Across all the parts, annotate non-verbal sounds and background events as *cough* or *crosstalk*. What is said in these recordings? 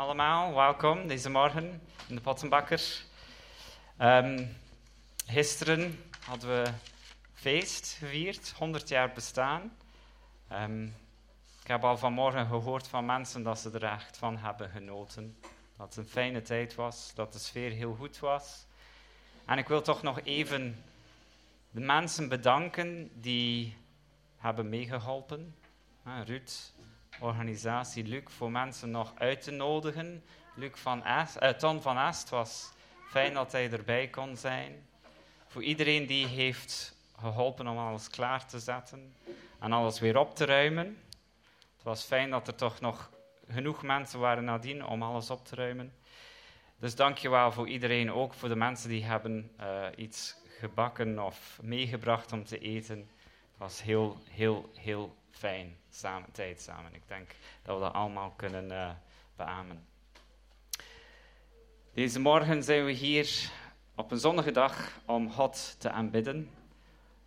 allemaal, welkom deze morgen in de Pottenbakker. Ehm, gisteren hadden we feest gevierd, 100 jaar bestaan. Ehm, ik heb al vanmorgen gehoord van mensen dat ze er echt van hebben genoten. Dat het een fijne tijd was, dat de sfeer heel goed was. En ik wil toch nog even de mensen bedanken die hebben meegeholpen. Ruud, organisatie Luc voor mensen nog uit te nodigen. Luc van Est, uh, Ton van Est was fijn dat hij erbij kon zijn. Voor iedereen die heeft geholpen om alles klaar te zetten en alles weer op te ruimen. Het was fijn dat er toch nog genoeg mensen waren nadien om alles op te ruimen. Dus dankjewel voor iedereen, ook voor de mensen die hebben uh, iets gebakken of meegebracht om te eten. Het was heel, heel, heel fijn samen, tijd samen. Ik denk dat we dat allemaal kunnen uh, beamen. Deze morgen zijn we hier op een zonnige dag om God te aanbidden.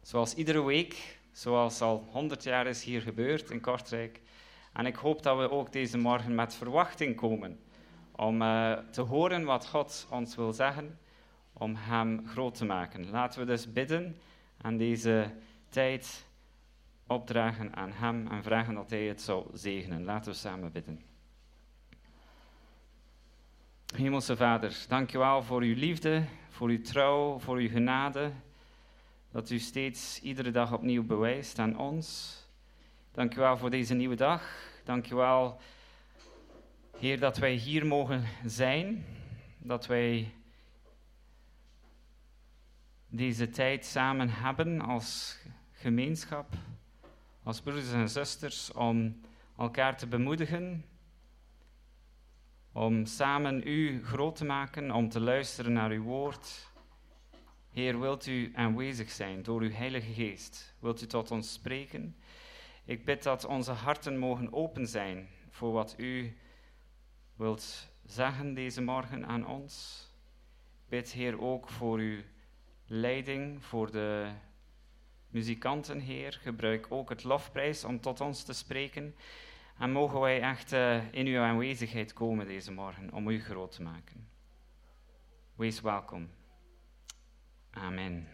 Zoals iedere week, zoals al 100 jaar is hier gebeurd in Kortrijk. En ik hoop dat we ook deze morgen met verwachting komen om uh, te horen wat God ons wil zeggen, om Hem groot te maken. Laten we dus bidden aan deze tijd opdragen aan Hem en vragen dat Hij het zou zegenen. Laten we samen bidden. Hemelse Vader, dank wel voor uw liefde, voor uw trouw, voor uw genade, dat u steeds iedere dag opnieuw bewijst aan ons. Dank wel voor deze nieuwe dag. Dank wel, Heer, dat wij hier mogen zijn, dat wij deze tijd samen hebben als gemeenschap als broeders en zusters om elkaar te bemoedigen, om samen u groot te maken, om te luisteren naar uw woord. Heer, wilt u aanwezig zijn door uw Heilige Geest? Wilt u tot ons spreken? Ik bid dat onze harten mogen open zijn voor wat u wilt zeggen deze morgen aan ons. Ik bid, Heer, ook voor uw leiding, voor de muzikanten, Heer. Gebruik ook het lofprijs om tot ons te spreken. En mogen wij echt uh, in uw aanwezigheid komen deze morgen om u groot te maken. Wees welkom. Amen.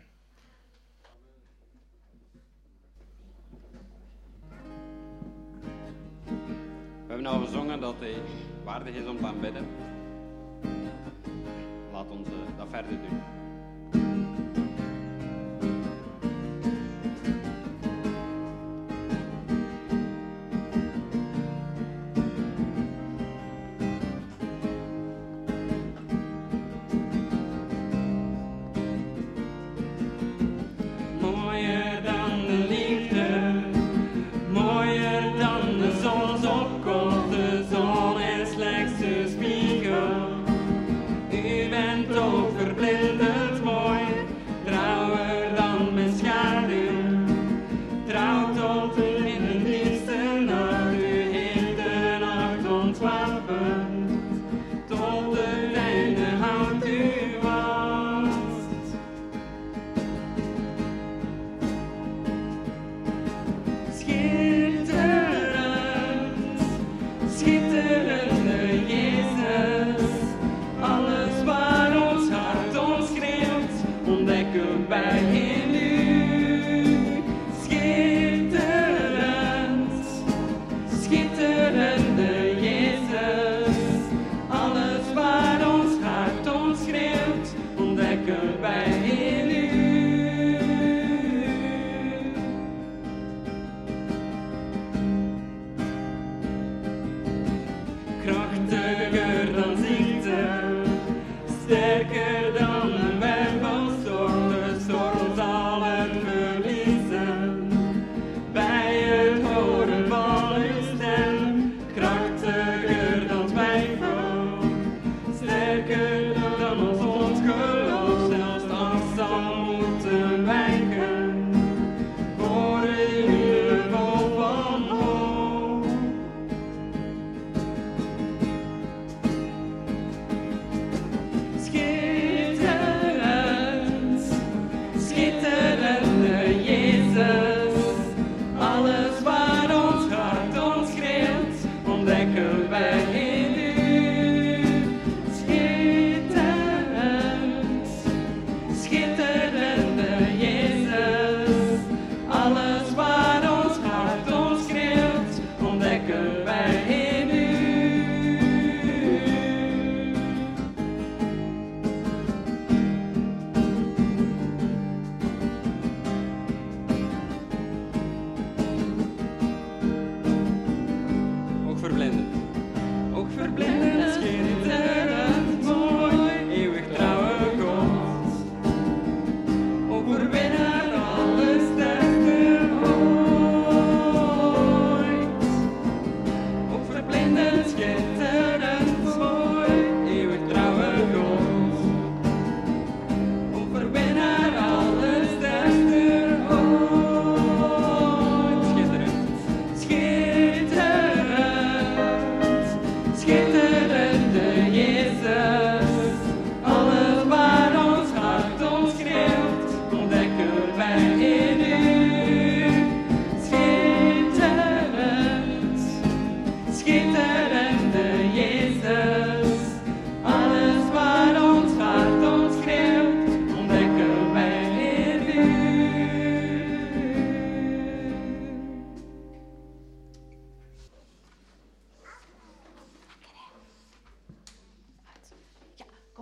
We hebben al gezongen dat hij waardig is om te aanbidden. Laat ons uh, dat verder doen. Alles waar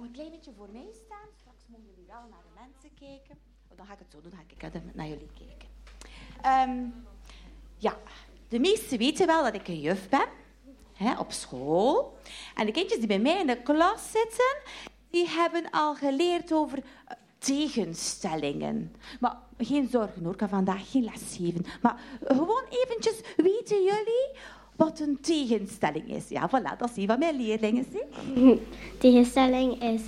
een klein beetje voor mij staan. Straks mogen jullie wel naar de mensen kijken. Oh, dan ga ik het zo doen, dan ga ik naar- jullie kijken. Ehm, ja, de meesten weten wel dat ik een juf ben. Hè, op school. En de kindjes die bij mij in de klas zitten, die hebben al geleerd over eh, tegenstellingen. Maar geen zorgen hoor, ik ga vandaag geen les geven. Maar gewoon eventjes, weten jullie wat een tegenstelling is? Ja, voilà, dat een van mijn leerlingen. Zie. *laughs* Tegenstelling is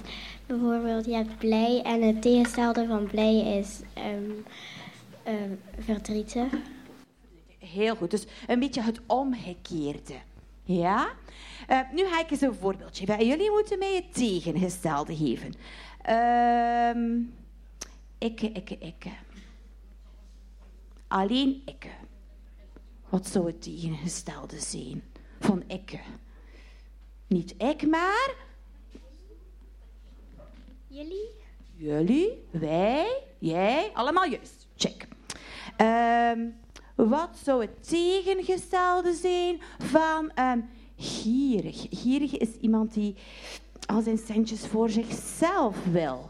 bijvoorbeeld, je hebt blij en het tegenstelde van blij is ehm, ehm, verdrietig. Heel goed, dus een beetje het omgekeerde. Ja? Eh, nu ga ik eens een voorbeeldje. En jullie moeten mij het tegengestelde geven. Ehm ikke, ikke, ikke. Alleen ikke. Wat zou het tegengestelde zijn van ikke? Niet ik, maar Jullie? Jullie, wij, jij, allemaal juist. Check. Ehm, wat zou het tegengestelde zijn van ehm, gierig? Gierig is iemand die al zijn centjes voor zichzelf wil.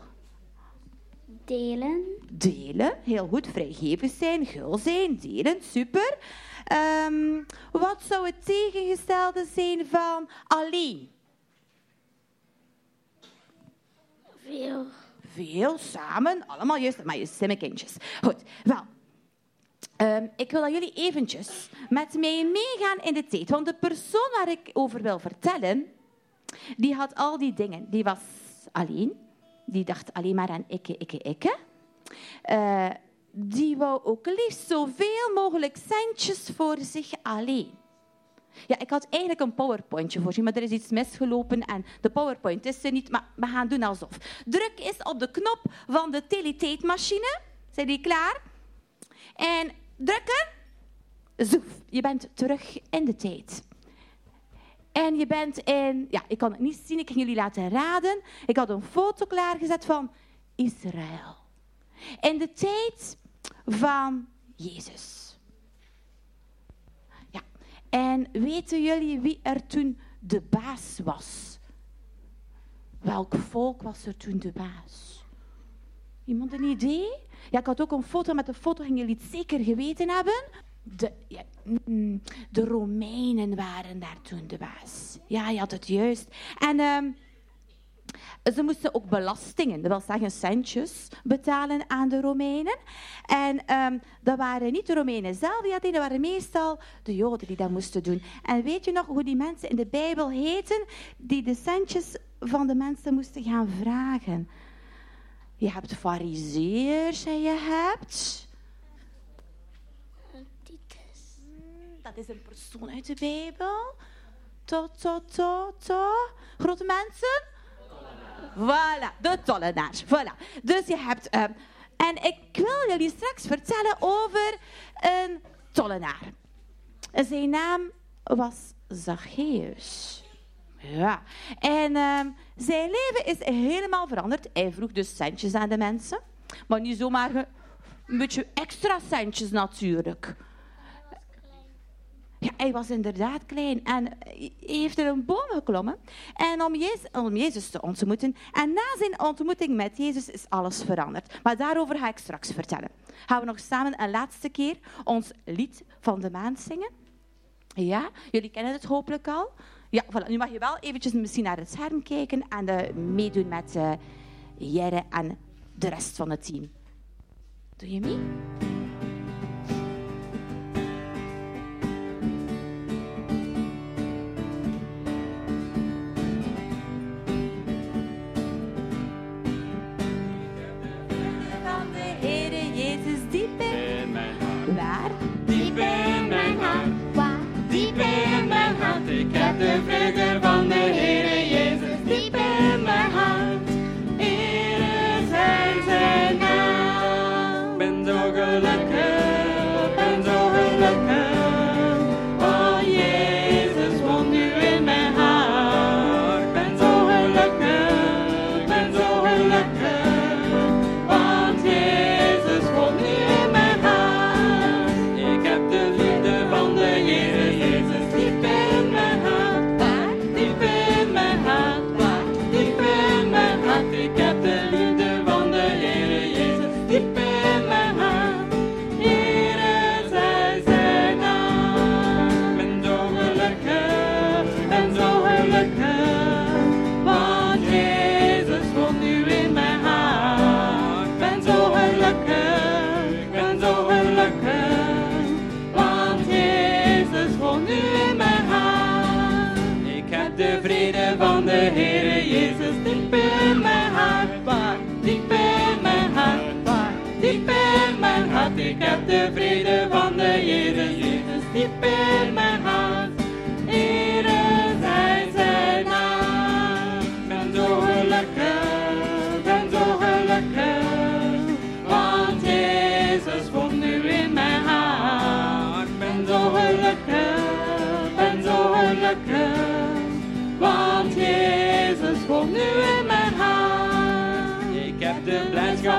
Delen. Delen, heel goed. Vrijgevig zijn, gul zijn, delen, super. Ehm, wat zou het tegengestelde zijn van alleen? Veel. Veel samen, allemaal juist, maar je slimme kindjes. Goed, wel. Ehm, ik wil dat jullie eventjes met mij meegaan in de tijd. Want de persoon waar ik over wil vertellen, die had al die dingen. Die was alleen. Die dacht alleen maar aan ikke, ikke, ikke. Eh, die wou ook liefst zoveel mogelijk centjes voor zich alleen. Ja, ik had eigenlijk een powerpointje voorzien, maar er is iets misgelopen en de powerpoint is er niet, maar we gaan doen alsof. Druk eens op de knop van de teletijdmachine. Zijn die klaar? En drukken. Zoef, je bent terug in de tijd. En je bent in, ja, ik kan het niet zien, ik kan jullie laten raden. Ik had een foto klaargezet van Israël. In de tijd van Jezus. Ja, en weten jullie wie er toen de baas was? Welk volk was er toen de baas? Iemand een idee? Ja, ik had ook een foto. Met de foto gingen jullie het zeker geweten hebben. De, ja, mm, de Romeinen waren daar toen de baas. Ja, je had het juist. En ehm, ze moesten ook belastingen, dat wil zeggen centjes, betalen aan de Romeinen. En ehm, dat waren niet de Romeinen zelf die dat deden, dat waren meestal de Joden die dat moesten doen. En weet je nog hoe die mensen in de Bijbel heten die de centjes van de mensen moesten gaan vragen? Je hebt fariseërs en je hebt... Titus. Dat is een persoon uit de Bijbel. To, to, to, to. Grote mensen? Voilà, de tollenaar. Voilà. Dus je hebt... ehm, en ik wil jullie straks vertellen over een tollenaar. Zijn naam was Zacchaeus. Ja. En ehm, zijn leven is helemaal veranderd. Hij vroeg dus centjes aan de mensen. Maar niet zomaar een beetje extra centjes natuurlijk. Ja, hij was inderdaad klein en heeft er een boom geklommen. En om Jezus, Jezus te ontmoeten. En na zijn ontmoeting met Jezus is alles veranderd. Maar daarover ga ik straks vertellen. Gaan we nog samen een laatste keer ons lied van de maand zingen? Ja, jullie kennen het hopelijk al. Ja, voilà. nu mag je wel eventjes misschien naar het scherm kijken en eh, meedoen met eh, uh, Jere en de rest van het team. Doe je mee?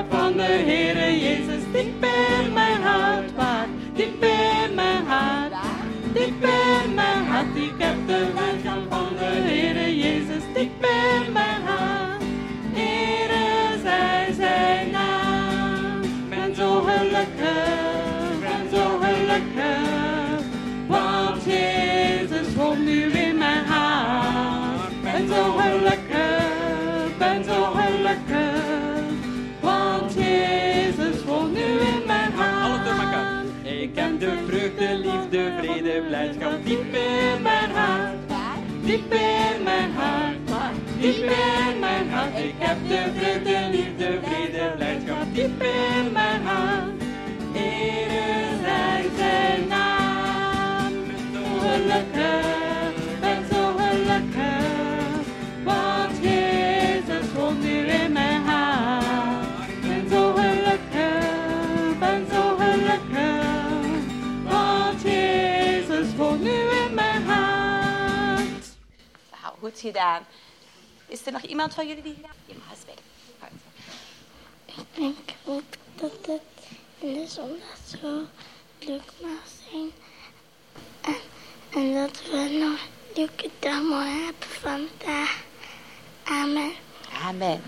van de Heere Jezus diep ben mijn hart waar, Diep in mijn hart, diep ben mijn hart. Ik heb de weergaan van de Heere Jezus diep ben mijn hart. Heere, zij zijn naam. Ben zo gelukkig, ben zo gelukkig. Want Jezus komt nu in mijn hart. Ben zo gelukkig, ben zo gelukkig. vreugde, liefde, vrede, blijdschap diep in mijn hart. Diep in mijn hart, diep in mijn hart. Ik heb de vreugde, liefde, vrede, blijdschap diep in mijn hart. Ere zij zijn naam, gelukkig. Goed gedaan. Is er nog iemand van jullie die hier Je mag eens. Ik denk ook dat het in de zondag zo leuk mag zijn. En, dat we nog leuke dingen hebben vandaag. Amen. Amen.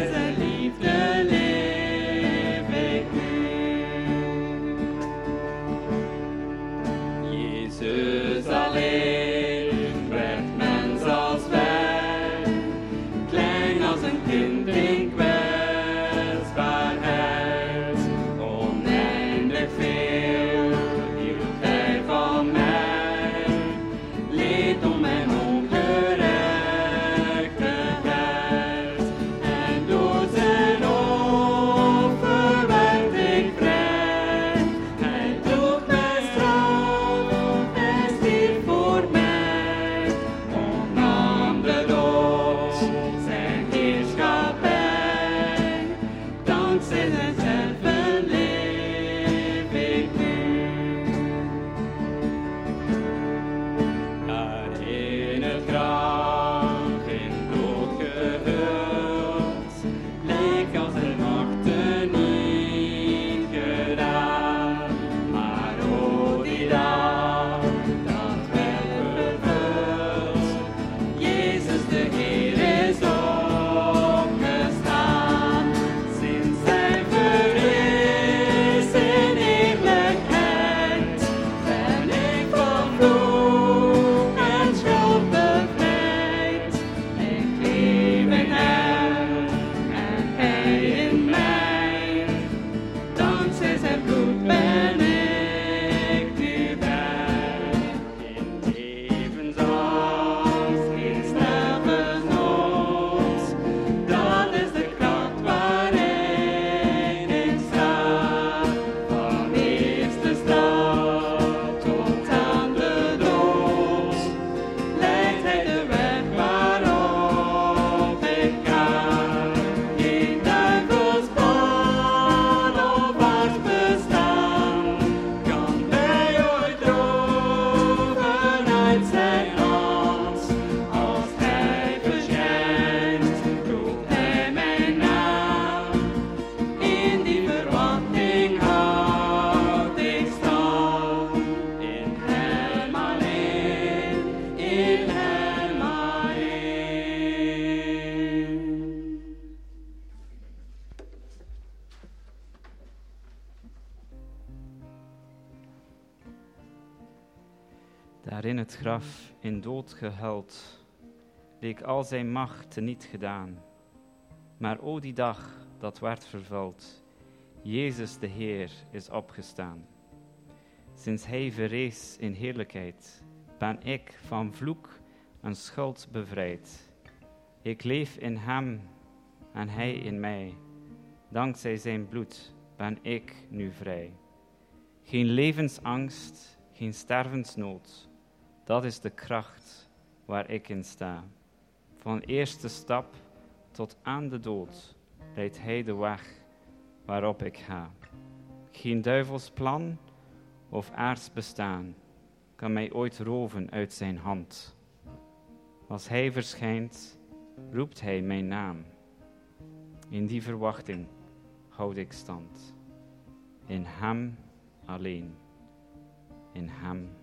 is a graf in dood gehuld, leek al zijn macht niet gedaan. Maar o die dag dat werd vervuld, Jezus de Heer is opgestaan. Sinds hij verrees in heerlijkheid, ben ik van vloek en schuld bevrijd. Ik leef in hem en hij in mij. Dankzij zijn bloed ben ik nu vrij. Geen levensangst, geen stervensnood dat is de kracht waar ik in sta. Van eerste stap tot aan de dood leidt Hij de weg waarop ik ga. Geen duivels plan of aards bestaan kan mij ooit roven uit zijn hand. Als Hij verschijnt, roept Hij mijn naam. In die verwachting houd ik stand. In Hem alleen. In Hem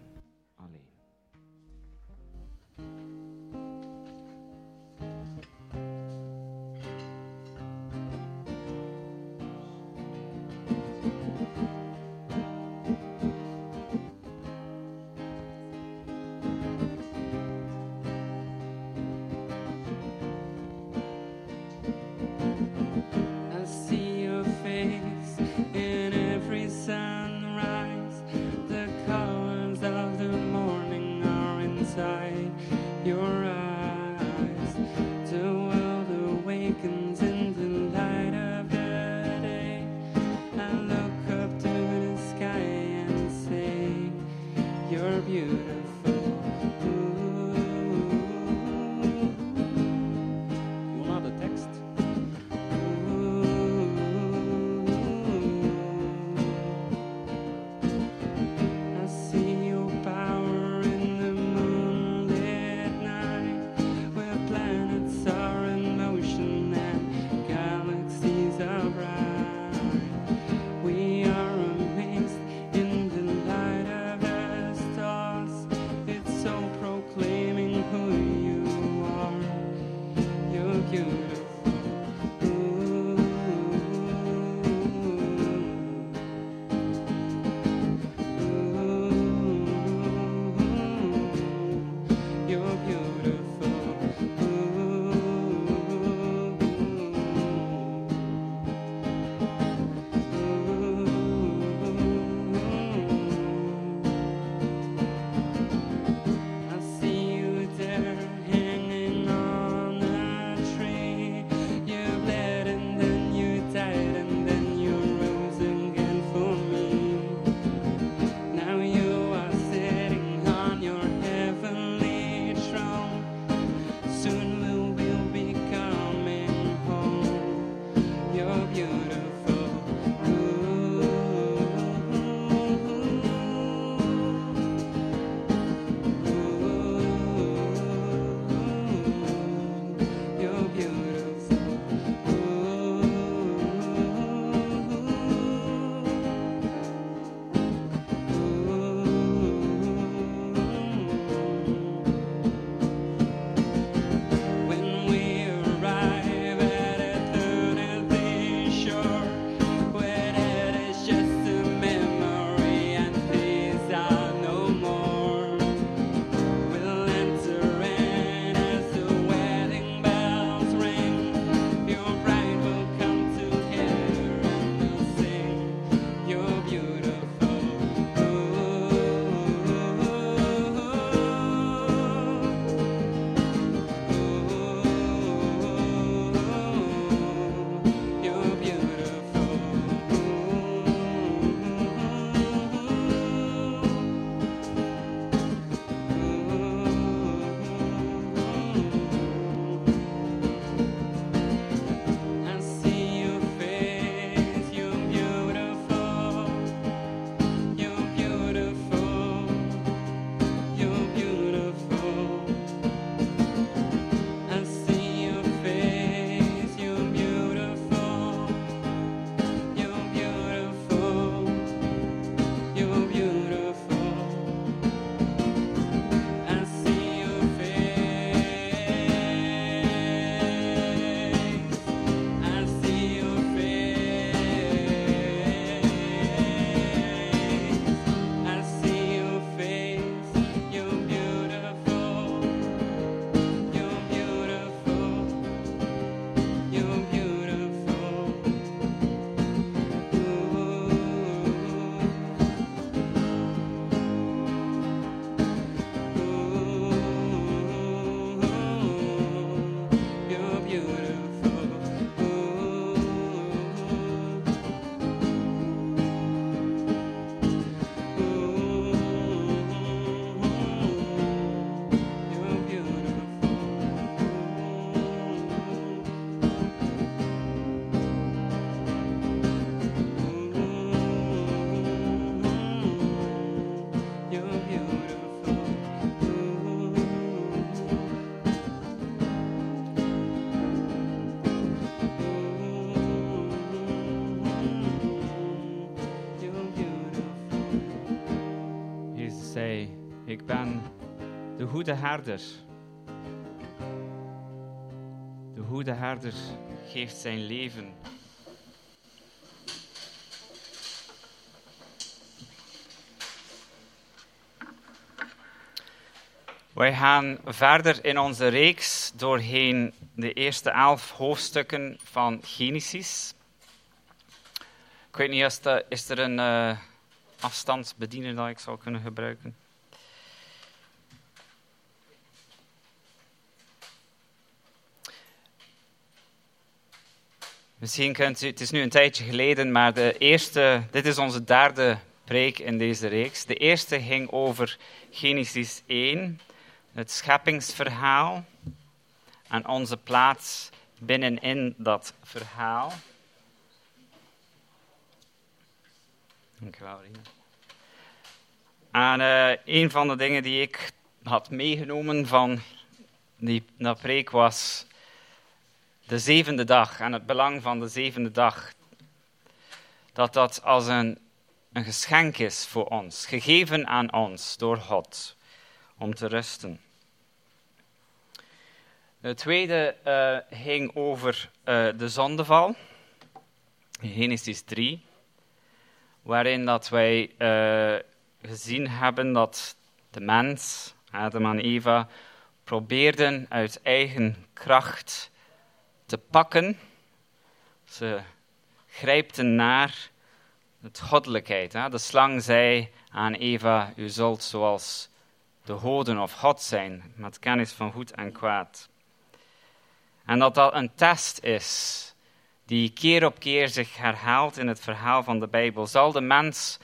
Ik ben de goede herder. De goede herder geeft zijn leven. Wij gaan verder in onze reeks doorheen de eerste elf hoofdstukken van Genesis. Ik weet niet, is er, is er een uh, afstandsbediener dat ik zou kunnen gebruiken? Misschien kunt u, het is nu een tijdje geleden, maar de eerste, dit is onze derde preek in deze reeks. De eerste ging over Genesis 1, het scheppingsverhaal en onze plaats binnenin dat verhaal. Dankjewel, Rina. En uh, een van de dingen die ik had meegenomen van die dat preek was de zevende dag en het belang van de zevende dag. Dat dat als een, een geschenk is voor ons, gegeven aan ons door God, om te rusten. De tweede uh, ging over uh, de zondeval, Genesis 3, waarin dat wij uh, gezien hebben dat de mens, Adam en Eva, probeerden uit eigen kracht te pakken. Ze grijpten naar het goddelijkheid. Hè? De slang zei aan Eva, u zult zoals de goden of God zijn, met kennis van goed en kwaad. En dat dat een test is, die keer op keer zich herhaalt in het verhaal van de Bijbel. Zal de mens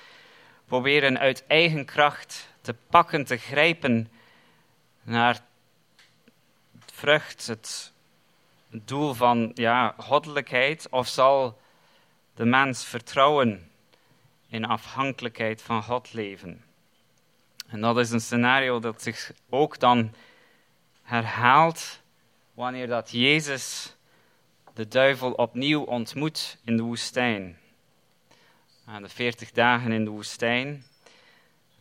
proberen uit eigen kracht te pakken, te grijpen naar het vrucht, het het doel van ja, goddelijkheid, of zal de mens vertrouwen in afhankelijkheid van God leven? En dat is een scenario dat zich ook dan herhaalt wanneer dat Jezus de duivel opnieuw ontmoet in de woestijn. Aan de veertig dagen in de woestijn.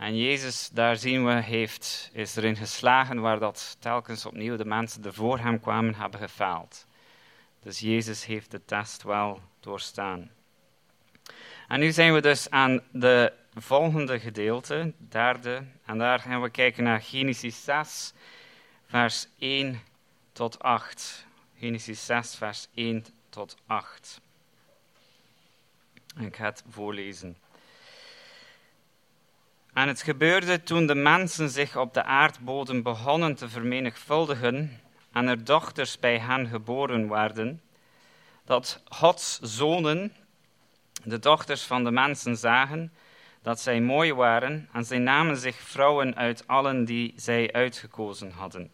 En Jezus, daar zien we, heeft, is erin geslagen waar dat telkens opnieuw de mensen die voor hem kwamen hebben gefaald. Dus Jezus heeft de test wel doorstaan. En nu zijn we dus aan de volgende gedeelte, derde, en daar gaan we kijken naar Genesis 6, vers 1 tot 8. Genesis 6, vers 1 tot 8. Ik ga het voorlezen. En het gebeurde toen de mensen zich op de aardbodem begonnen te vermenigvuldigen en er dochters bij hen geboren werden, dat Gods zonen de dochters van de mensen zagen dat zij mooi waren en zij namen zich vrouwen uit allen die zij uitgekozen hadden.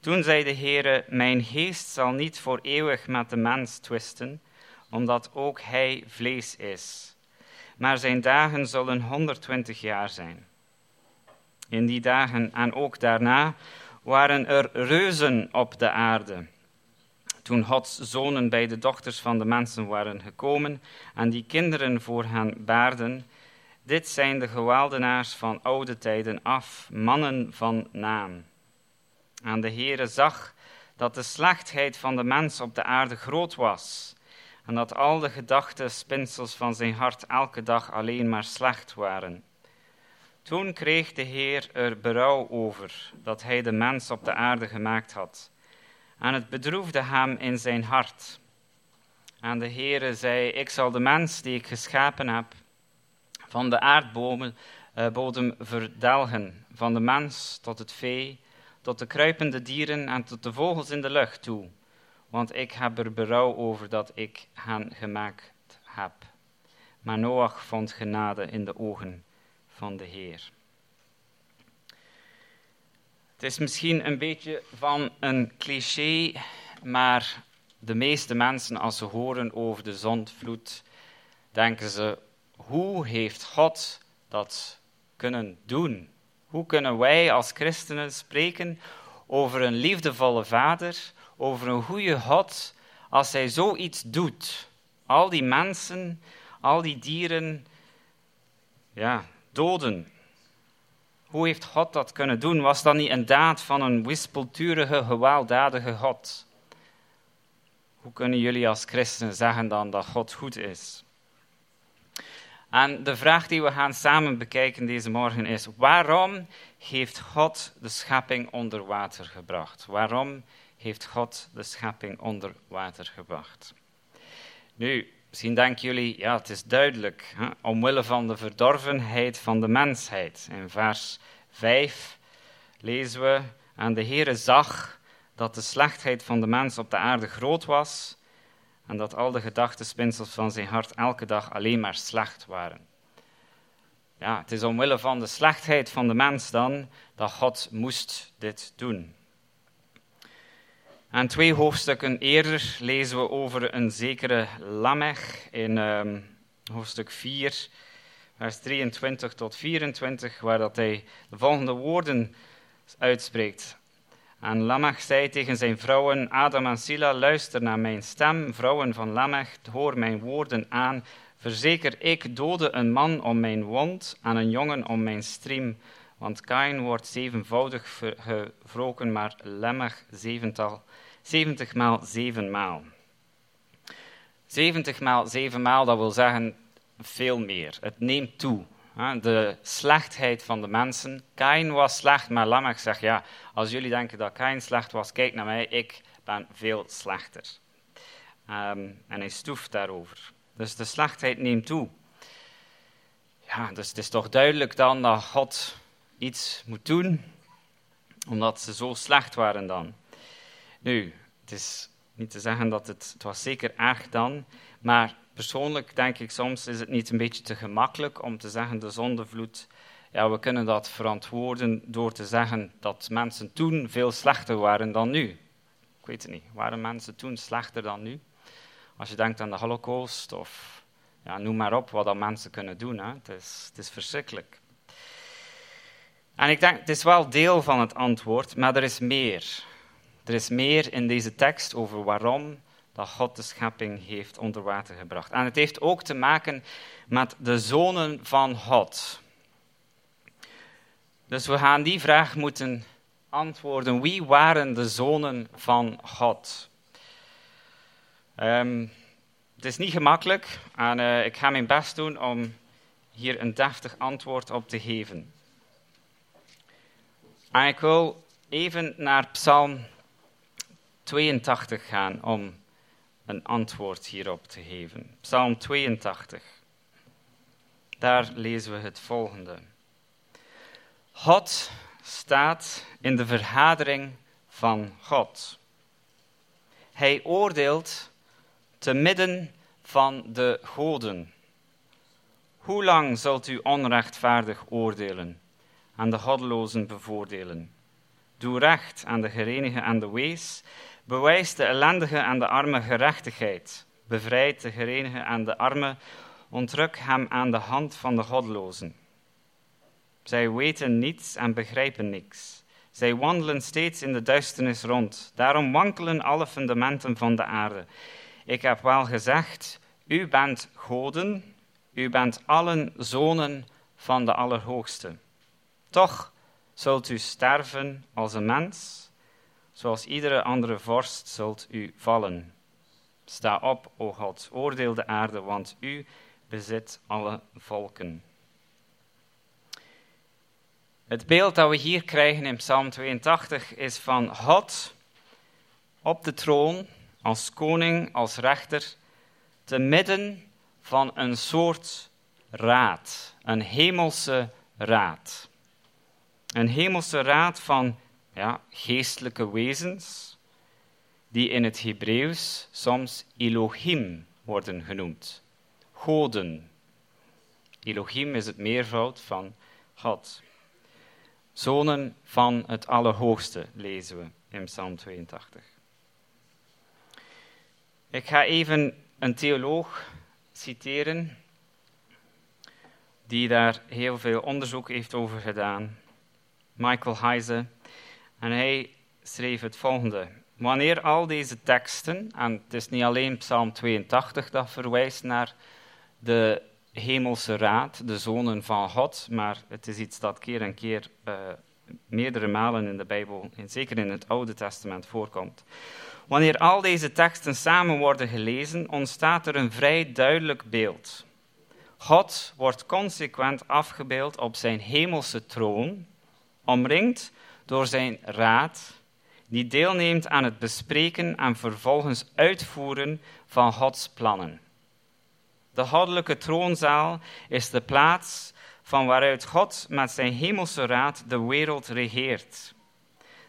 Toen zei de Heere, mijn geest zal niet voor eeuwig met de mens twisten, omdat ook hij vlees is maar zijn dagen zullen 120 jaar zijn. In die dagen en ook daarna waren er reuzen op de aarde. Toen Gods zonen bij de dochters van de mensen waren gekomen en die kinderen voor hen baarden, dit zijn de geweldenaars van oude tijden af, mannen van naam. En de Heere zag dat de slechtheid van de mens op de aarde groot was en dat al de gedachten, spinsels van zijn hart elke dag alleen maar slecht waren. Toen kreeg de Heer er berouw over dat hij de mens op de aarde gemaakt had. En het bedroefde hem in zijn hart. En de Heere zei, ik zal de mens die ik geschapen heb van de aardbodem uh, verdelgen, van de mens tot het vee, tot de kruipende dieren en tot de vogels in de lucht toe want ik heb er berouw over dat ik hen gemaakt heb. Maar Noach vond genade in de ogen van de Heer. Het is misschien een beetje van een cliché, maar de meeste mensen, als ze horen over de zondvloed, denken ze: hoe heeft God dat kunnen doen? Hoe kunnen wij als christenen spreken over een liefdevolle vader, over een goede God als hij zoiets doet. Al die mensen, al die dieren, ja, doden. Hoe heeft God dat kunnen doen? Was dat niet een daad van een wispelturige, gewelddadige God? Hoe kunnen jullie als christenen zeggen dan dat God goed is? En de vraag die we gaan samen bekijken deze morgen is: waarom heeft God de schepping onder water gebracht? Waarom heeft God de schepping onder water gebracht? Nu, misschien denken jullie, ja, het is duidelijk, omwille van de verdorvenheid van de mensheid. In vers 5 lezen we, en de Heere zag dat de slechtheid van de mens op de aarde groot was en dat al de gedachtenspinsels van zijn hart elke dag alleen maar slecht waren. Ja, het is omwille van de slechtheid van de mens dan dat God moest dit doen. En twee hoofdstukken eerder lezen we over een zekere Lamech in um, hoofdstuk 4, vers 23 tot 24, waar dat hij de volgende woorden uitspreekt. En Lamech zei tegen zijn vrouwen, Adam en Sila, luister naar mijn stem, vrouwen van Lamech, hoor mijn woorden aan. Verzeker, ik dode een man om mijn wond en een jongen om mijn striem. Want Kain wordt zevenvoudig gewroken, maar Lamech zevental, zeventig maal zevenmaal. Zeventig maal zevenmaal, dat wil zeggen veel meer. Het neemt toe. De slechtheid van de mensen. Kain was slecht, maar Lamech zegt, ja, als jullie denken dat Kain slecht was, kijk naar mij, ik ben veel slechter. Um, en hij stoeft daarover. Dus de slechtheid neemt toe. Ja, dus het is toch duidelijk dan dat God iets moet doen, omdat ze zo slecht waren dan. Nu, het is niet te zeggen dat het, het was zeker erg dan, maar persoonlijk denk ik soms is het niet een beetje te gemakkelijk om te zeggen de zondevloed. Ja, we kunnen dat verantwoorden door te zeggen dat mensen toen veel slechter waren dan nu. Ik weet het niet. Waren mensen toen slechter dan nu? Als je denkt aan de Holocaust of ja, noem maar op wat dat mensen kunnen doen. Hè. Het, is, het is verschrikkelijk. En ik denk, het is wel deel van het antwoord, maar er is meer. Er is meer in deze tekst over waarom dat God de schepping heeft onder water gebracht. En het heeft ook te maken met de zonen van God. Dus we gaan die vraag moeten antwoorden. Wie waren de zonen van God? Um, het is niet gemakkelijk en uh, ik ga mijn best doen om hier een deftig antwoord op te geven. En ik wil even naar Psalm 82 gaan om een antwoord hierop te geven. Psalm 82. Daar lezen we het volgende. God staat in de vergadering van God. Hij oordeelt te midden van de goden. Hoe lang zult u onrechtvaardig oordelen en de goddelozen bevoordelen? Doe recht aan de gerenigen en de wees Bewijs de ellendige en de arme gerechtigheid. Bevrijd de gerenige en de arme. Ontruk hem aan de hand van de godlozen. Zij weten niets en begrijpen niks. Zij wandelen steeds in de duisternis rond. Daarom wankelen alle fundamenten van de aarde. Ik heb wel gezegd: U bent goden, u bent allen zonen van de Allerhoogste. Toch zult u sterven als een mens Zoals iedere andere vorst zult u vallen. Sta op, o God, oordeel de aarde, want u bezit alle volken. Het beeld dat we hier krijgen in Psalm 82 is van God op de troon, als koning, als rechter, te midden van een soort raad, een hemelse raad. Een hemelse raad van ja, geestelijke wezens, die in het Hebreeuws soms Elohim worden genoemd. Goden. Elohim is het meervoud van God. Zonen van het Allerhoogste lezen we in Psalm 82. Ik ga even een theoloog citeren die daar heel veel onderzoek heeft over gedaan. Michael Heise en hij schreef het volgende. Wanneer al deze teksten, en het is niet alleen Psalm 82 dat verwijst naar de hemelse raad, de zonen van God, maar het is iets dat keer en keer uh, meerdere malen in de Bijbel, en zeker in het Oude Testament, voorkomt. Wanneer al deze teksten samen worden gelezen, ontstaat er een vrij duidelijk beeld. God wordt consequent afgebeeld op zijn hemelse troon, omringd door zijn raad, die deelneemt aan het bespreken en vervolgens uitvoeren van Gods plannen. De goddelijke troonzaal is de plaats van waaruit God met zijn hemelse raad de wereld regeert.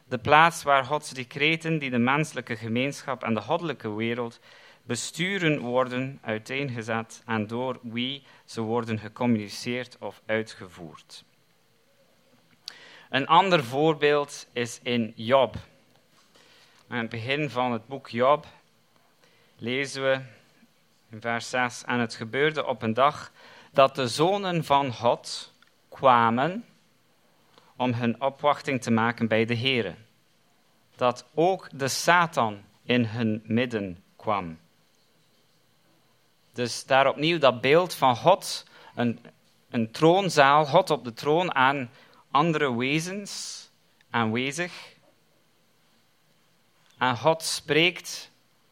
De plaats waar Gods decreten die de menselijke gemeenschap en de goddelijke wereld besturen worden uiteengezet en door wie ze worden gecommuniceerd of uitgevoerd. Een ander voorbeeld is in Job. Aan het begin van het boek Job lezen we in vers 6: En het gebeurde op een dag dat de zonen van God kwamen om hun opwachting te maken bij de Here. Dat ook de Satan in hun midden kwam. Dus daar opnieuw dat beeld van God, een, een troonzaal, God op de troon aan andere wezens aanwezig. En God spreekt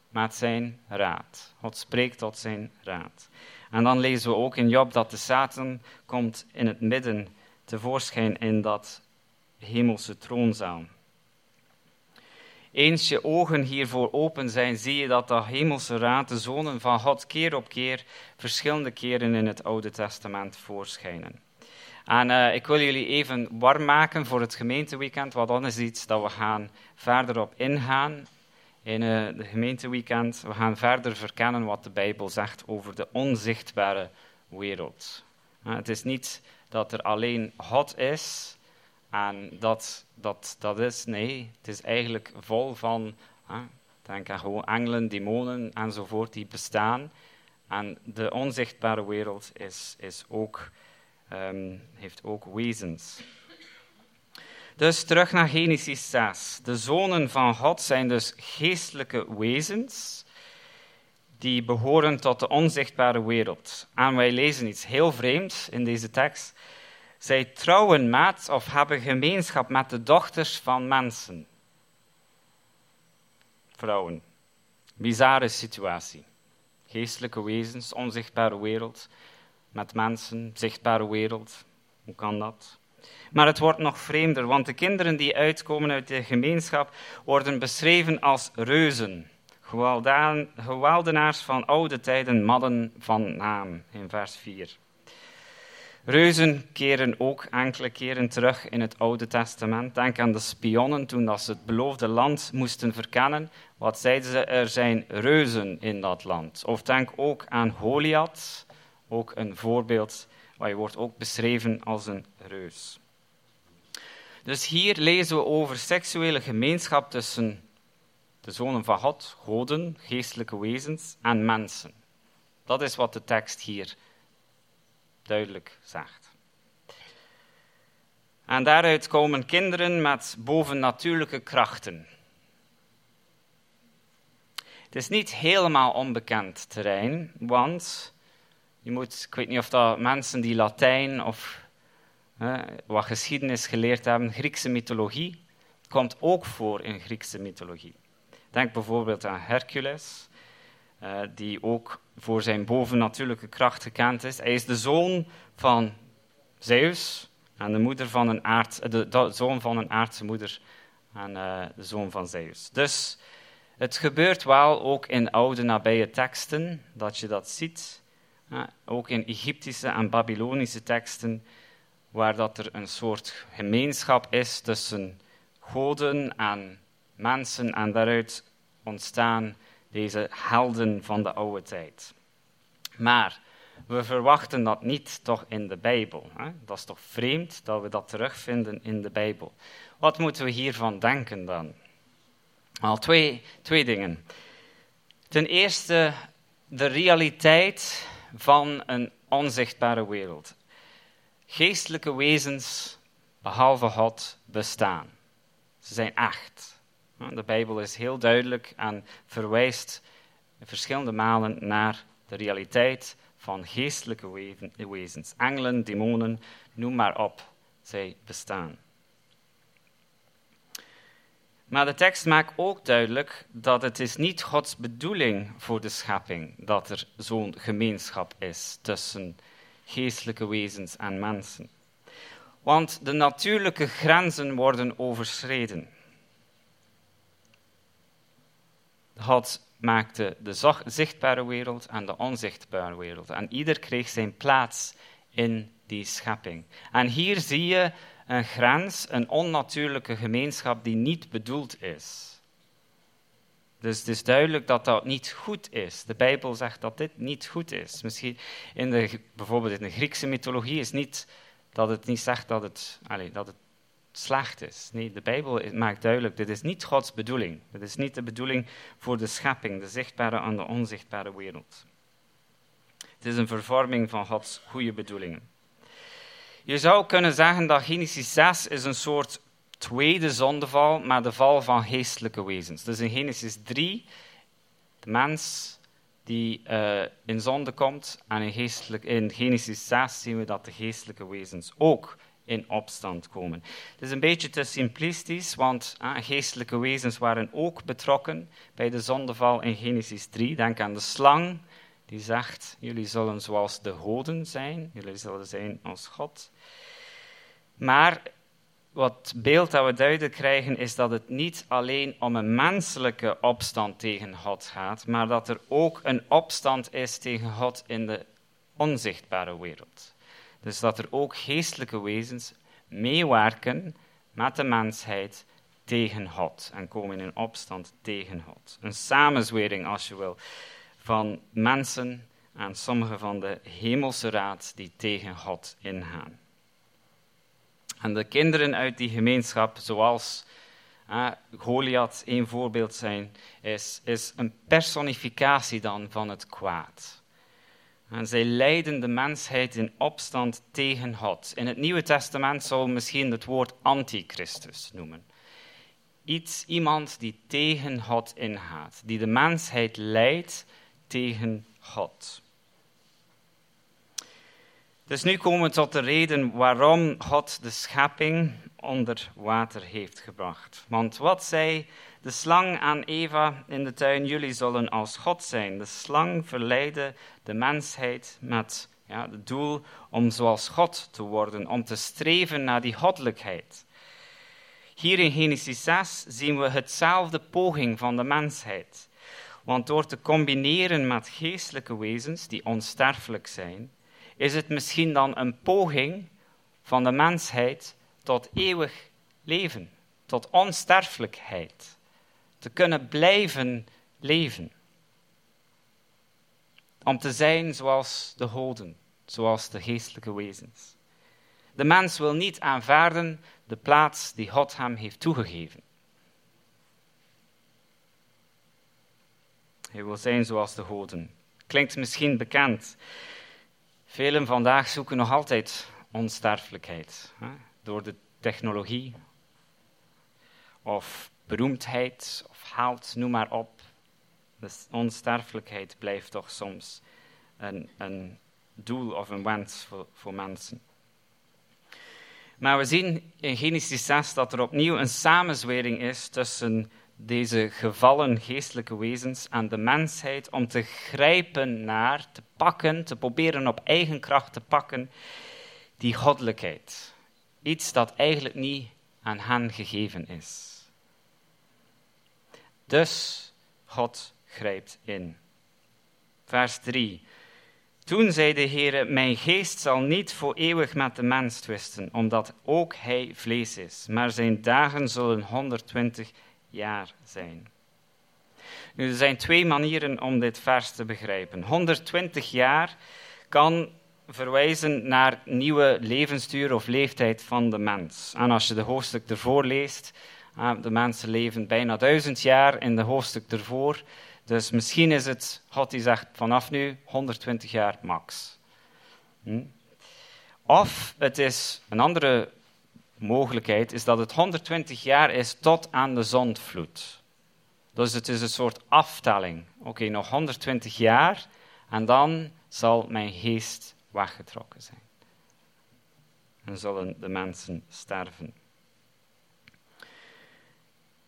met zijn raad. God spreekt tot zijn raad. En dan lezen we ook in Job dat de Satan komt in het midden tevoorschijn in dat hemelse troonzaal. Eens je ogen hiervoor open zijn, zie je dat de hemelse raad, de zonen van God, keer op keer, verschillende keren in het Oude Testament voorschijnen. En uh, ik wil jullie even warm maken voor het gemeenteweekend, want dan is iets dat we gaan verder op ingaan in uh, de gemeenteweekend. We gaan verder verkennen wat de Bijbel zegt over de onzichtbare wereld. Uh, het is niet dat er alleen God is en dat dat, dat is, nee, het is eigenlijk vol van, denk aan gewoon engelen, demonen enzovoort die bestaan. En de onzichtbare wereld is, is ook um, heeft ook wezens. Dus terug naar Genesis 6. De zonen van God zijn dus geestelijke wezens die behoren tot de onzichtbare wereld. En wij lezen iets heel vreemds in deze tekst. Zij trouwen met of hebben gemeenschap met de dochters van mensen. Vrouwen. Bizarre situatie. Geestelijke wezens, onzichtbare wereld met mensen, zichtbare wereld. Hoe kan dat? Maar het wordt nog vreemder, want de kinderen die uitkomen uit de gemeenschap worden beschreven als reuzen, geweldenaars van oude tijden, madden van naam, in vers 4. Reuzen keren ook enkele keren terug in het Oude Testament. Denk aan de spionnen toen dat ze het beloofde land moesten verkennen. Wat zeiden ze? Er zijn reuzen in dat land. Of denk ook aan Goliath, ook een voorbeeld, je wordt ook beschreven als een reus. Dus hier lezen we over seksuele gemeenschap tussen de zonen van God, goden, geestelijke wezens, en mensen. Dat is wat de tekst hier duidelijk zegt. En daaruit komen kinderen met bovennatuurlijke krachten. Het is niet helemaal onbekend terrein, want je moet, ik weet niet of dat mensen die Latijn of wat geschiedenis geleerd hebben, Griekse mythologie, komt ook voor in Griekse mythologie. Denk bijvoorbeeld aan Hercules, uh, die ook voor zijn bovennatuurlijke kracht gekend is. Hij is de zoon van Zeus en de, moeder van een aard, de, de zoon van een aardse moeder en uh, de zoon van Zeus. Dus het gebeurt wel ook in oude nabije teksten dat je dat ziet. Ook in Egyptische en Babylonische teksten, waar dat er een soort gemeenschap is tussen goden en mensen en daaruit ontstaan deze helden van de oude tijd. Maar we verwachten dat niet toch in de Bijbel. Hè? Dat is toch vreemd dat we dat terugvinden in de Bijbel. Wat moeten we hiervan denken dan? Al twee, twee dingen. Ten eerste de realiteit van een onzichtbare wereld. Geestelijke wezens, behalve God, bestaan. Ze zijn echt. De Bijbel is heel duidelijk en verwijst verschillende malen naar de realiteit van geestelijke wezens. Engelen, demonen, noem maar op. Zij bestaan. Maar de tekst maakt ook duidelijk dat het is niet Gods bedoeling voor de schepping dat er zo'n gemeenschap is tussen geestelijke wezens en mensen. Want de natuurlijke grenzen worden overschreden. God maakte de zichtbare wereld en de onzichtbare wereld. En ieder kreeg zijn plaats in die schepping. En hier zie je een grens, een onnatuurlijke gemeenschap die niet bedoeld is. Dus het is duidelijk dat dat niet goed is. De Bijbel zegt dat dit niet goed is. Misschien in de, bijvoorbeeld in de Griekse mythologie is niet dat het niet zegt dat het, allez, dat het slecht is. Nee, de Bijbel maakt duidelijk, dit is niet Gods bedoeling. Dit is niet de bedoeling voor de schepping, de zichtbare en de onzichtbare wereld. Het is een vervorming van Gods goede bedoelingen. Je zou kunnen zeggen dat Genesis 6 is een soort tweede zondeval, maar de val van geestelijke wezens. Dus in Genesis 3, de mens die uh, in zonde komt, en in, in Genesis 6 zien we dat de geestelijke wezens ook in opstand komen. Het is een beetje te simplistisch, want uh, geestelijke wezens waren ook betrokken bij de zondeval in Genesis 3. Denk aan de slang, die zegt, jullie zullen zoals de goden zijn, jullie zullen zijn als God. Maar wat beeld dat we duidelijk krijgen is dat het niet alleen om een menselijke opstand tegen God gaat, maar dat er ook een opstand is tegen God in de onzichtbare wereld. Dus dat er ook geestelijke wezens meewerken met de mensheid tegen God en komen in opstand tegen God. Een samenzwering, als je wil, van mensen en sommige van de hemelse raad die tegen God ingaan. En de kinderen uit die gemeenschap, zoals uh, Goliath een voorbeeld zijn, is, is een personificatie dan van het kwaad. En zij leiden de mensheid in opstand tegen God. In het Nieuwe Testament zou misschien het woord antichristus noemen. Iets, iemand die tegen God ingaat, die de mensheid leidt tegen God. Dus nu komen we tot de reden waarom God de schepping onder water heeft gebracht. Want wat zei de slang aan Eva in de tuin? Jullie zullen als God zijn. De slang verleidde de mensheid met ja, het doel om zoals God te worden, om te streven naar die goddelijkheid. Hier in Genesis 6 zien we hetzelfde poging van de mensheid. Want door te combineren met geestelijke wezens die onsterfelijk zijn, is het misschien dan een poging van de mensheid tot eeuwig leven, tot onsterfelijkheid, te kunnen blijven leven. Om te zijn zoals de goden, zoals de geestelijke wezens. De mens wil niet aanvaarden de plaats die God hem heeft toegegeven. Hij wil zijn zoals de goden. Klinkt misschien bekend. Velen vandaag zoeken nog altijd onsterfelijkheid. Hè? Door de technologie, of beroemdheid, of geld, noem maar op. Dus onsterfelijkheid blijft toch soms een, een doel of een wens voor, voor mensen. Maar we zien in Genesis 6 dat er opnieuw een samenzwering is tussen deze gevallen geestelijke wezens en de mensheid om te grijpen naar, te pakken, te proberen op eigen kracht te pakken, die goddelijkheid. Iets dat eigenlijk niet aan hen gegeven is. Dus God grijpt in. Vers 3. Toen zei de Heer: Mijn geest zal niet voor eeuwig met de mens twisten, omdat ook hij vlees is, maar zijn dagen zullen 120 jaar zijn. Nu, er zijn twee manieren om dit vers te begrijpen. 120 jaar kan verwijzen naar nieuwe levensduur of leeftijd van de mens. En als je de hoofdstuk ervoor leest, de mensen leven bijna duizend jaar in de hoofdstuk ervoor. Dus misschien is het, God die zegt vanaf nu 120 jaar max. Hm? Of het is een andere mogelijkheid is dat het 120 jaar is tot aan de zondvloed. Dus het is een soort aftelling. Oké, nog 120 jaar en dan zal mijn geest weggetrokken zijn. En zullen de mensen sterven.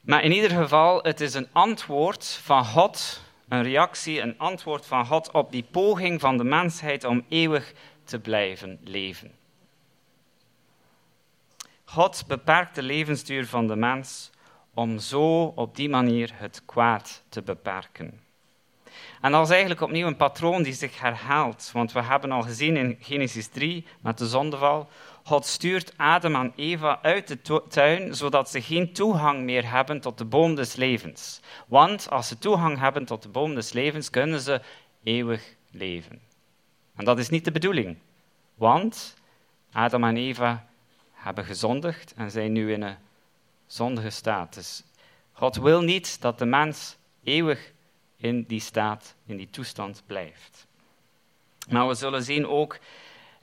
Maar in ieder geval, het is een antwoord van God, een reactie, een antwoord van God op die poging van de mensheid om eeuwig te blijven leven. God beperkt de levensduur van de mens om zo op die manier het kwaad te beperken. En dat is eigenlijk opnieuw een patroon die zich herhaalt, want we hebben al gezien in Genesis 3 met de zondeval, God stuurt Adam en Eva uit de tuin, zodat ze geen toegang meer hebben tot de boom des levens. Want als ze toegang hebben tot de boom des levens, kunnen ze eeuwig leven. En dat is niet de bedoeling, want Adam en Eva hebben gezondigd en zijn nu in een zondige staat. Dus God wil niet dat de mens eeuwig in die staat, in die toestand blijft. Maar we zullen zien ook,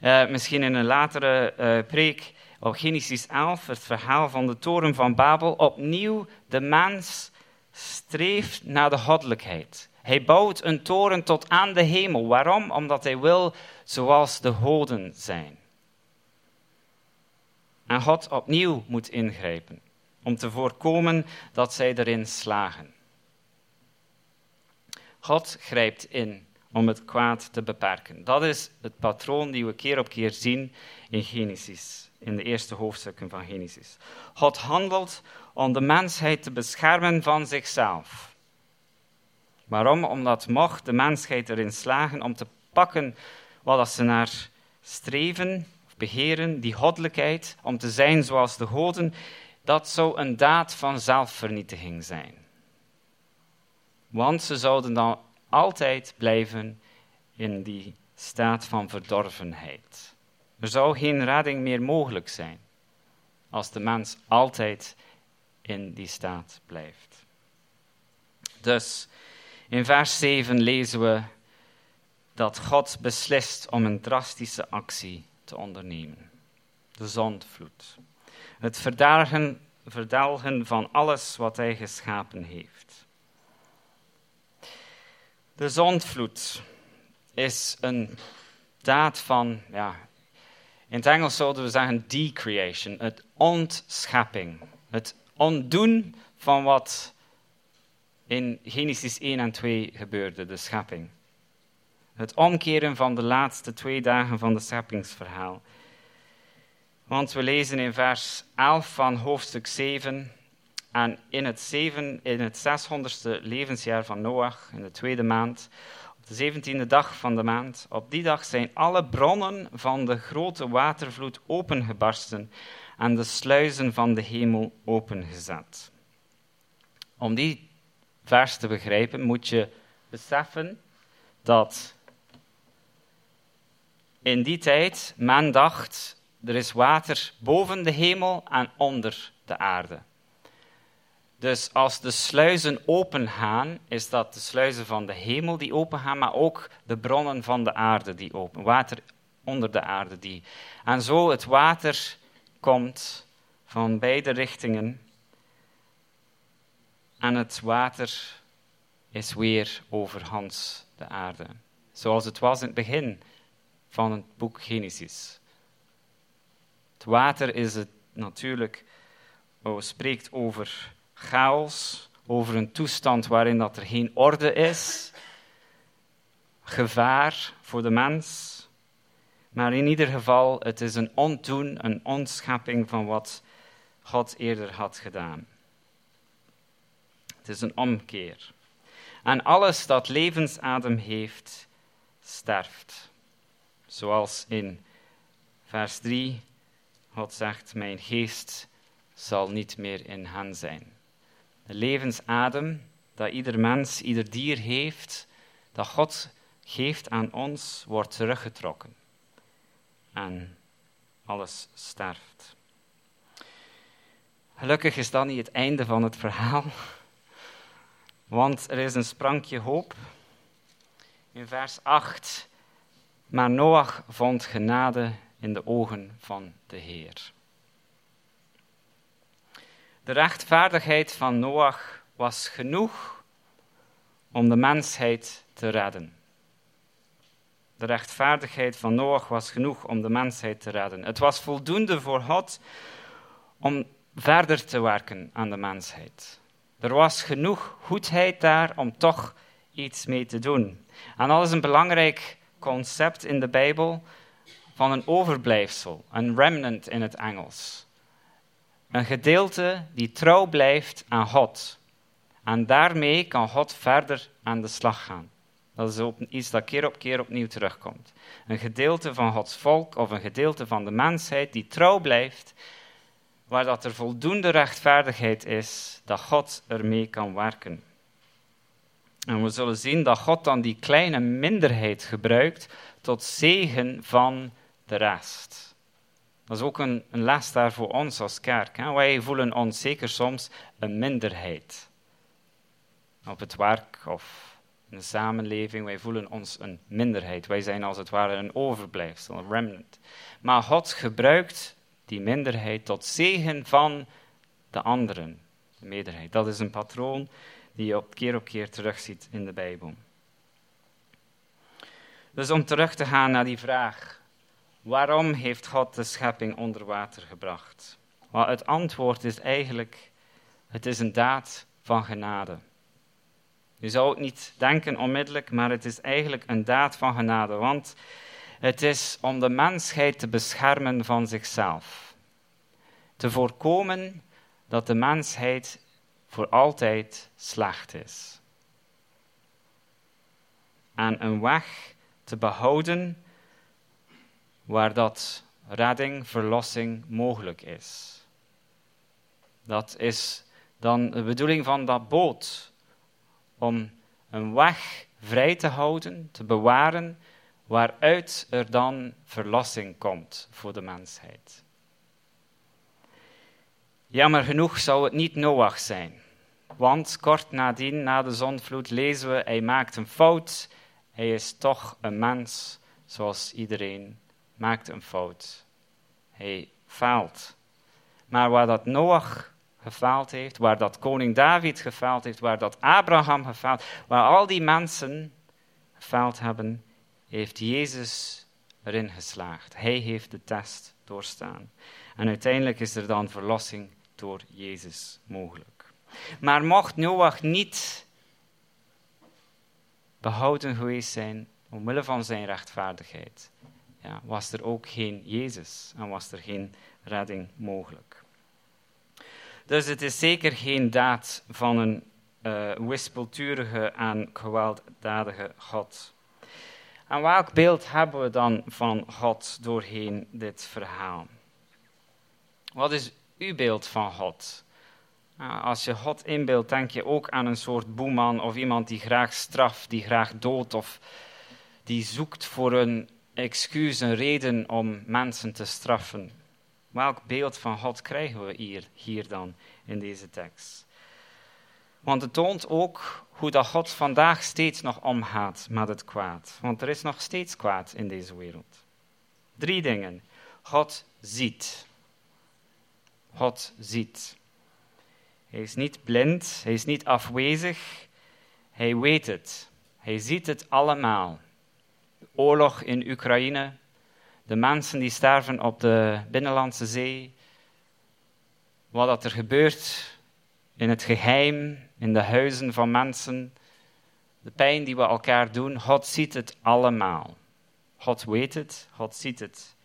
uh, misschien in een latere uh, preek, op Genesis 11, het verhaal van de toren van Babel, opnieuw de mens streeft naar de goddelijkheid. Hij bouwt een toren tot aan de hemel. Waarom? Omdat hij wil zoals de goden zijn. En God opnieuw moet ingrijpen om te voorkomen dat zij erin slagen. God grijpt in om het kwaad te beperken. Dat is het patroon die we keer op keer zien in Genesis, in de eerste hoofdstukken van Genesis. God handelt om de mensheid te beschermen van zichzelf. Waarom? Omdat mocht de mensheid erin slagen om te pakken wat ze naar streven, beheren, die goddelijkheid, om te zijn zoals de goden, dat zou een daad van zelfvernietiging zijn. Want ze zouden dan altijd blijven in die staat van verdorvenheid. Er zou geen redding meer mogelijk zijn als de mens altijd in die staat blijft. Dus in vers 7 lezen we dat God beslist om een drastische actie te ondernemen. De zondvloed. Het verdelgen, verdelgen van alles wat hij geschapen heeft. De zondvloed is een daad van, ja, in het Engels zouden we zeggen decreation, het ontschepping. Het ontdoen van wat in Genesis 1 en 2 gebeurde, de schepping. Het omkeren van de laatste twee dagen van het scheppingsverhaal. Want we lezen in vers 11 van hoofdstuk 7 en in het, in het 600ste levensjaar van Noach, in de tweede maand, op de zeventiende dag van de maand, op die dag zijn alle bronnen van de grote watervloed opengebarsten en de sluizen van de hemel opengezet. Om die vers te begrijpen moet je beseffen dat in die tijd men dacht, er is water boven de hemel en onder de aarde. Dus als de sluizen opengaan, is dat de sluizen van de hemel die opengaan, maar ook de bronnen van de aarde die open, water onder de aarde die. En zo het water komt van beide richtingen en het water is weer overhands de aarde. Zoals het was in het begin van het boek Genesis. Het water is het natuurlijk, oh, spreekt over chaos, over een toestand waarin dat er geen orde is, gevaar voor de mens. Maar in ieder geval, het is een ontdoen, een ontschepping van wat God eerder had gedaan. Het is een omkeer. En alles dat levensadem heeft, sterft. Zoals in vers 3 God zegt, mijn geest zal niet meer in hen zijn. De levensadem dat ieder mens, ieder dier heeft, dat God geeft aan ons, wordt teruggetrokken. En alles sterft. Gelukkig is dat niet het einde van het verhaal, want er is een sprankje hoop. In vers 8, maar Noach vond genade in de ogen van de Heer. De rechtvaardigheid van Noach was genoeg om de mensheid te redden. De rechtvaardigheid van Noach was genoeg om de mensheid te redden. Het was voldoende voor God om verder te werken aan de mensheid. Er was genoeg goedheid daar om toch iets mee te doen. En dat is een belangrijk concept in de Bijbel van een overblijfsel, een remnant in het Engels. Een gedeelte die trouw blijft aan God. En daarmee kan God verder aan de slag gaan. Dat is ook iets dat keer op keer opnieuw terugkomt. Een gedeelte van Gods volk of een gedeelte van de mensheid die trouw blijft, waar dat er voldoende rechtvaardigheid is, dat God ermee kan werken. En we zullen zien dat God dan die kleine minderheid gebruikt tot zegen van de rest. Dat is ook een, een les daar voor ons als kerk. Hè? Wij voelen ons zeker soms een minderheid. Op het werk of in de samenleving, wij voelen ons een minderheid. Wij zijn als het ware een overblijfsel, een remnant. Maar God gebruikt die minderheid tot zegen van de anderen, de meerderheid. Dat is een patroon die je op keer op keer terugziet in de Bijbel. Dus om terug te gaan naar die vraag, waarom heeft God de schepping onder water gebracht? Wel, het antwoord is eigenlijk, het is een daad van genade. Je zou het niet denken onmiddellijk, maar het is eigenlijk een daad van genade, want het is om de mensheid te beschermen van zichzelf. Te voorkomen dat de mensheid voor altijd slecht is. En een weg te behouden waar dat redding, verlossing mogelijk is. Dat is dan de bedoeling van dat boot, om een weg vrij te houden, te bewaren, waaruit er dan verlossing komt voor de mensheid. Jammer genoeg zou het niet Noach zijn. Want kort nadien, na de zonvloed, lezen we: Hij maakt een fout. Hij is toch een mens, zoals iedereen maakt een fout. Hij faalt. Maar waar dat Noach gefaald heeft, waar dat koning David gefaald heeft, waar dat Abraham gefaald, waar al die mensen gefaald hebben, heeft Jezus erin geslaagd. Hij heeft de test doorstaan. En uiteindelijk is er dan verlossing door Jezus mogelijk. Maar mocht Noach niet behouden geweest zijn omwille van zijn rechtvaardigheid, ja, was er ook geen Jezus en was er geen redding mogelijk. Dus het is zeker geen daad van een uh, wispelturige en gewelddadige God. En welk beeld hebben we dan van God doorheen dit verhaal? Wat is uw beeld van God? Nou, als je God inbeeldt, denk je ook aan een soort boeman of iemand die graag straft, die graag doodt of die zoekt voor een excuus, een reden om mensen te straffen. Welk beeld van God krijgen we hier, hier dan in deze tekst? Want het toont ook hoe dat God vandaag steeds nog omgaat met het kwaad. Want er is nog steeds kwaad in deze wereld. Drie dingen. God ziet. God ziet. Hij is niet blind, hij is niet afwezig, hij weet het. Hij ziet het allemaal. De oorlog in Oekraïne, de mensen die sterven op de Binnenlandse Zee, wat er gebeurt in het geheim, in de huizen van mensen, de pijn die we elkaar doen, God ziet het allemaal. God weet het, God ziet het.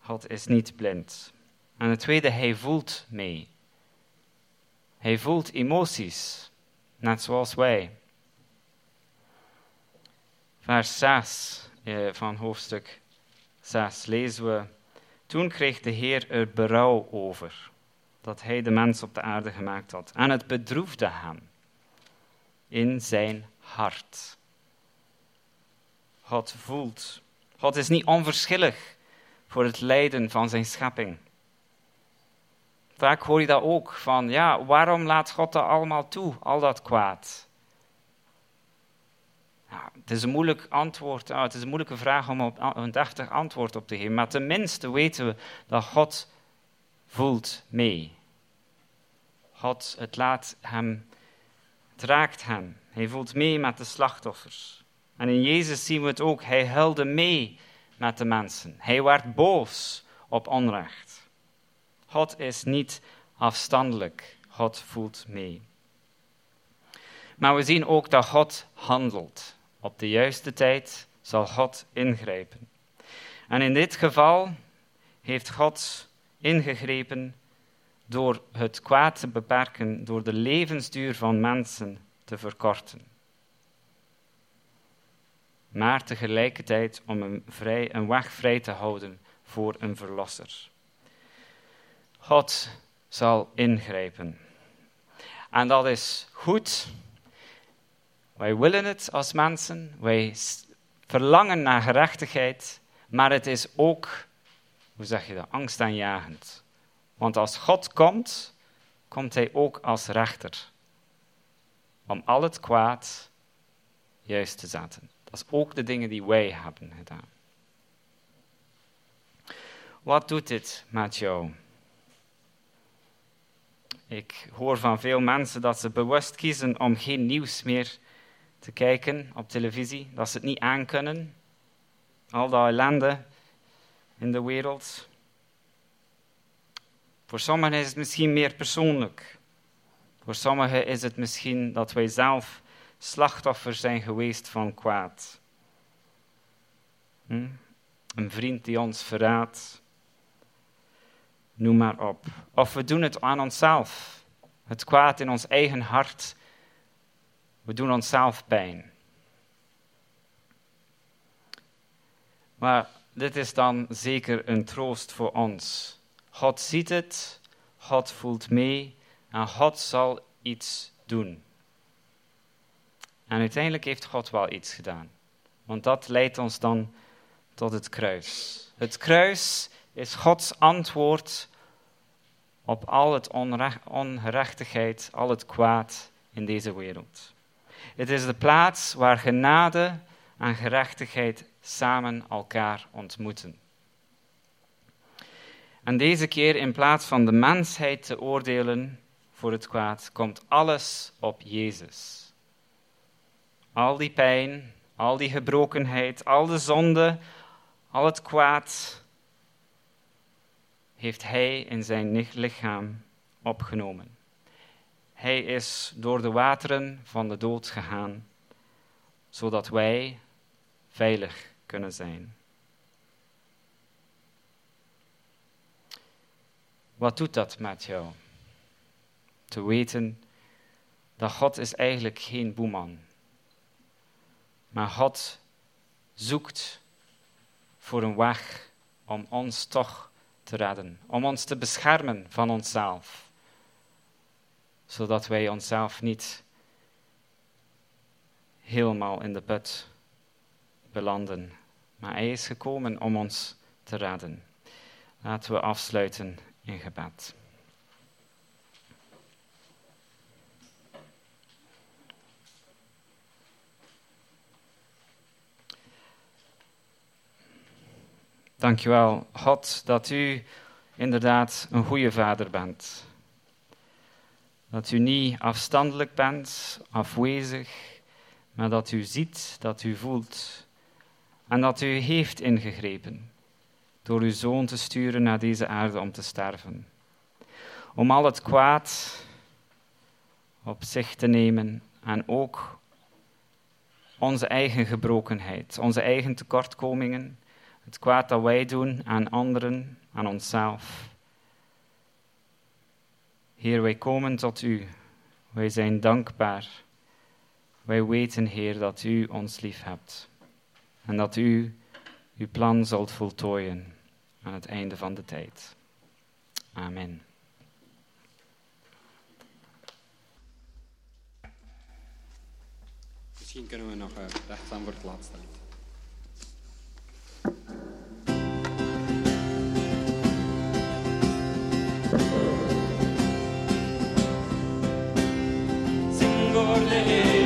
God is niet blind. En het tweede, hij voelt mee. Hij voelt emoties, net zoals wij. Vers 6 eh, van hoofdstuk 6 lezen we. Toen kreeg de Heer er berouw over dat hij de mens op de aarde gemaakt had. En het bedroefde hem in zijn hart. God voelt. God is niet onverschillig voor het lijden van zijn schepping. Vaak hoor je dat ook, van ja, waarom laat God dat allemaal toe, al dat kwaad? Het is een moeilijk antwoord, oh, het is een moeilijke vraag om op, een deftig antwoord op te geven, maar tenminste weten we dat God voelt mee. God, het laat hem, het raakt hem. Hij voelt mee met de slachtoffers. En in Jezus zien we het ook. Hij huilde mee met de mensen. Hij werd boos op onrecht. God is niet afstandelijk. God voelt mee. Maar we zien ook dat God handelt. Op de juiste tijd zal God ingrijpen. En in dit geval heeft God ingegrepen door het kwaad te beperken, door de levensduur van mensen te verkorten. Maar tegelijkertijd om een, vrij, een weg vrij te houden voor een verlosser. God zal ingrijpen. En dat is goed. Wij willen het als mensen. Wij verlangen naar gerechtigheid. Maar het is ook, hoe zeg je dat, angstaanjagend. Want als God komt, komt Hij ook als rechter. Om al het kwaad juist te zetten. Dat is ook de dingen die wij hebben gedaan. Wat doet dit met jou? Ik hoor van veel mensen dat ze bewust kiezen om geen nieuws meer te kijken op televisie, dat ze het niet aankunnen. Al dat ellende in de wereld. Voor sommigen is het misschien meer persoonlijk. Voor sommigen is het misschien dat wij zelf slachtoffer zijn geweest van kwaad. Hm? Een vriend die ons verraadt. Noem maar op. Of we doen het aan onszelf. Het kwaad in ons eigen hart. We doen onszelf pijn. Maar dit is dan zeker een troost voor ons. God ziet het, God voelt mee en God zal iets doen. En uiteindelijk heeft God wel iets gedaan. Want dat leidt ons dan tot het kruis. Het kruis is Gods antwoord op al het ongerechtigheid, al het kwaad in deze wereld. Het is de plaats waar genade en gerechtigheid samen elkaar ontmoeten. En deze keer, in plaats van de mensheid te oordelen voor het kwaad, komt alles op Jezus. Al die pijn, al die gebrokenheid, al de zonde, al het kwaad, heeft Hij in zijn lichaam opgenomen. Hij is door de wateren van de dood gegaan, zodat wij veilig kunnen zijn. Wat doet dat met jou? Te weten dat God is eigenlijk geen boeman. Maar God zoekt voor een weg om ons toch te redden. Om ons te beschermen van onszelf. Zodat wij onszelf niet helemaal in de put belanden. Maar Hij is gekomen om ons te redden. Laten we afsluiten in gebed. Dankjewel, God, dat u inderdaad een goede vader bent. Dat u niet afstandelijk bent, afwezig, maar dat u ziet, dat u voelt en dat u heeft ingegrepen door uw zoon te sturen naar deze aarde om te sterven. Om al het kwaad op zich te nemen en ook onze eigen gebrokenheid, onze eigen tekortkomingen, het kwaad dat wij doen aan anderen, aan onszelf. Heer, wij komen tot u. Wij zijn dankbaar. Wij weten, Heer, dat u ons lief hebt en dat u uw plan zult voltooien aan het einde van de tijd. Amen. Misschien kunnen we nog uh, recht staan voor het laatste lied. Zing voor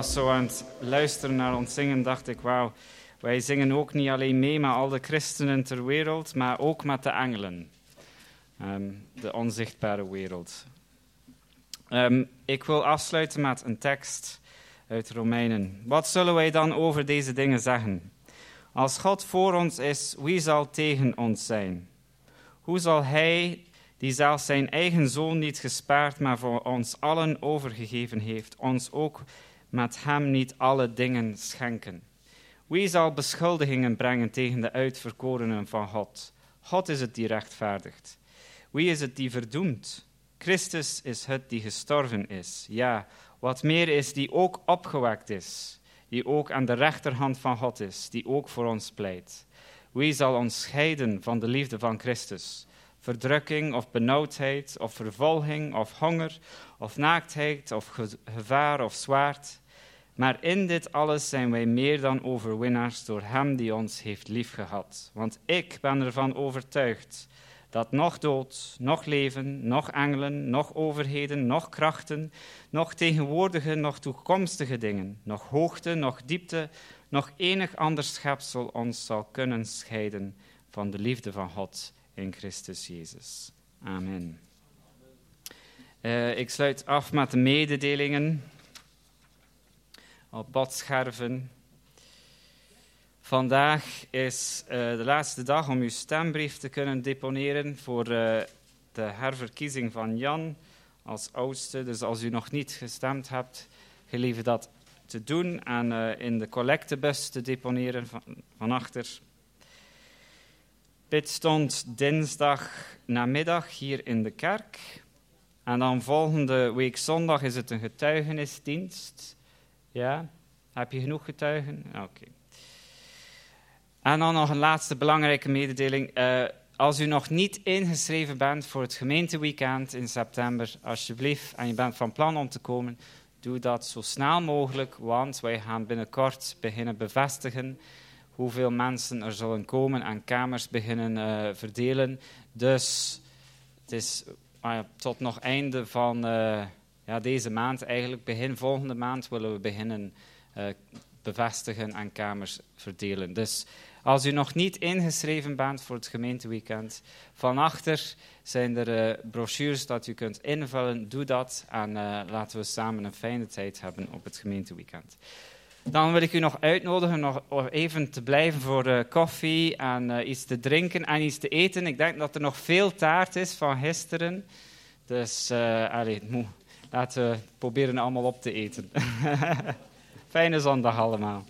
was zo aan het luisteren naar ons zingen, dacht ik, wauw, wij zingen ook niet alleen mee met al de christenen ter wereld, maar ook met de engelen. Ehm, de onzichtbare wereld. Ehm, ik wil afsluiten met een tekst uit Romeinen. Wat zullen wij dan over deze dingen zeggen? Als God voor ons is, wie zal tegen ons zijn? Hoe zal Hij, die zelfs zijn eigen zoon niet gespaard, maar voor ons allen overgegeven heeft, ons ook met Hem niet alle dingen schenken? Wie zal beschuldigingen brengen tegen de uitverkorenen van God? God is het die rechtvaardigt. Wie is het die verdoemt? Christus is het die gestorven is. Ja, wat meer is, die ook opgewekt is, die ook aan de rechterhand van God is, die ook voor ons pleit. Wie zal ons scheiden van de liefde van Christus? Verdrukking of benauwdheid of vervolging of honger of naaktheid of ge- gevaar of zwaard? Maar in dit alles zijn wij meer dan overwinnaars door Hem die ons heeft liefgehad. Want ik ben ervan overtuigd dat nog dood, nog leven, nog engelen, nog overheden, nog krachten, nog tegenwoordige, nog toekomstige dingen, nog hoogte, nog diepte, nog enig ander schepsel ons zal kunnen scheiden van de liefde van God in Christus Jezus. Amen. Eh, ik sluit af met de mededelingen op badscherven. Vandaag is eh, de laatste dag om uw stembrief te kunnen deponeren voor eh, de herverkiezing van Jan als oudste. Dus als u nog niet gestemd hebt, gelieve dat te doen en in de collectebus te deponeren van, van achter. Dit stond dinsdag namiddag hier in de kerk. En dan volgende week zondag is het een getuigenisdienst. Ja, heb je genoeg getuigen? Oké. En dan nog een laatste belangrijke mededeling. Eh, als u nog niet ingeschreven bent voor het gemeenteweekend in september, alsjeblieft, en je bent van plan om te komen, doe dat zo snel mogelijk, want wij gaan binnenkort beginnen bevestigen hoeveel mensen er zullen komen en kamers beginnen eh, verdelen. Dus het is ah tot nog einde van eh, ja, deze maand, eigenlijk begin volgende maand, willen we beginnen eh, bevestigen en kamers verdelen. Dus als u nog niet ingeschreven bent voor het gemeenteweekend, van achter zijn er brochures dat u kunt invullen. Doe dat en laten we samen een fijne tijd hebben op het gemeenteweekend. Dan wil ik u nog uitnodigen nog even te blijven voor uh, koffie en iets te drinken en iets te eten. Ik denk dat er nog veel taart is van gisteren. Dus allez, moe. laten we proberen allemaal op te eten. *laughs* Fijne zondag allemaal.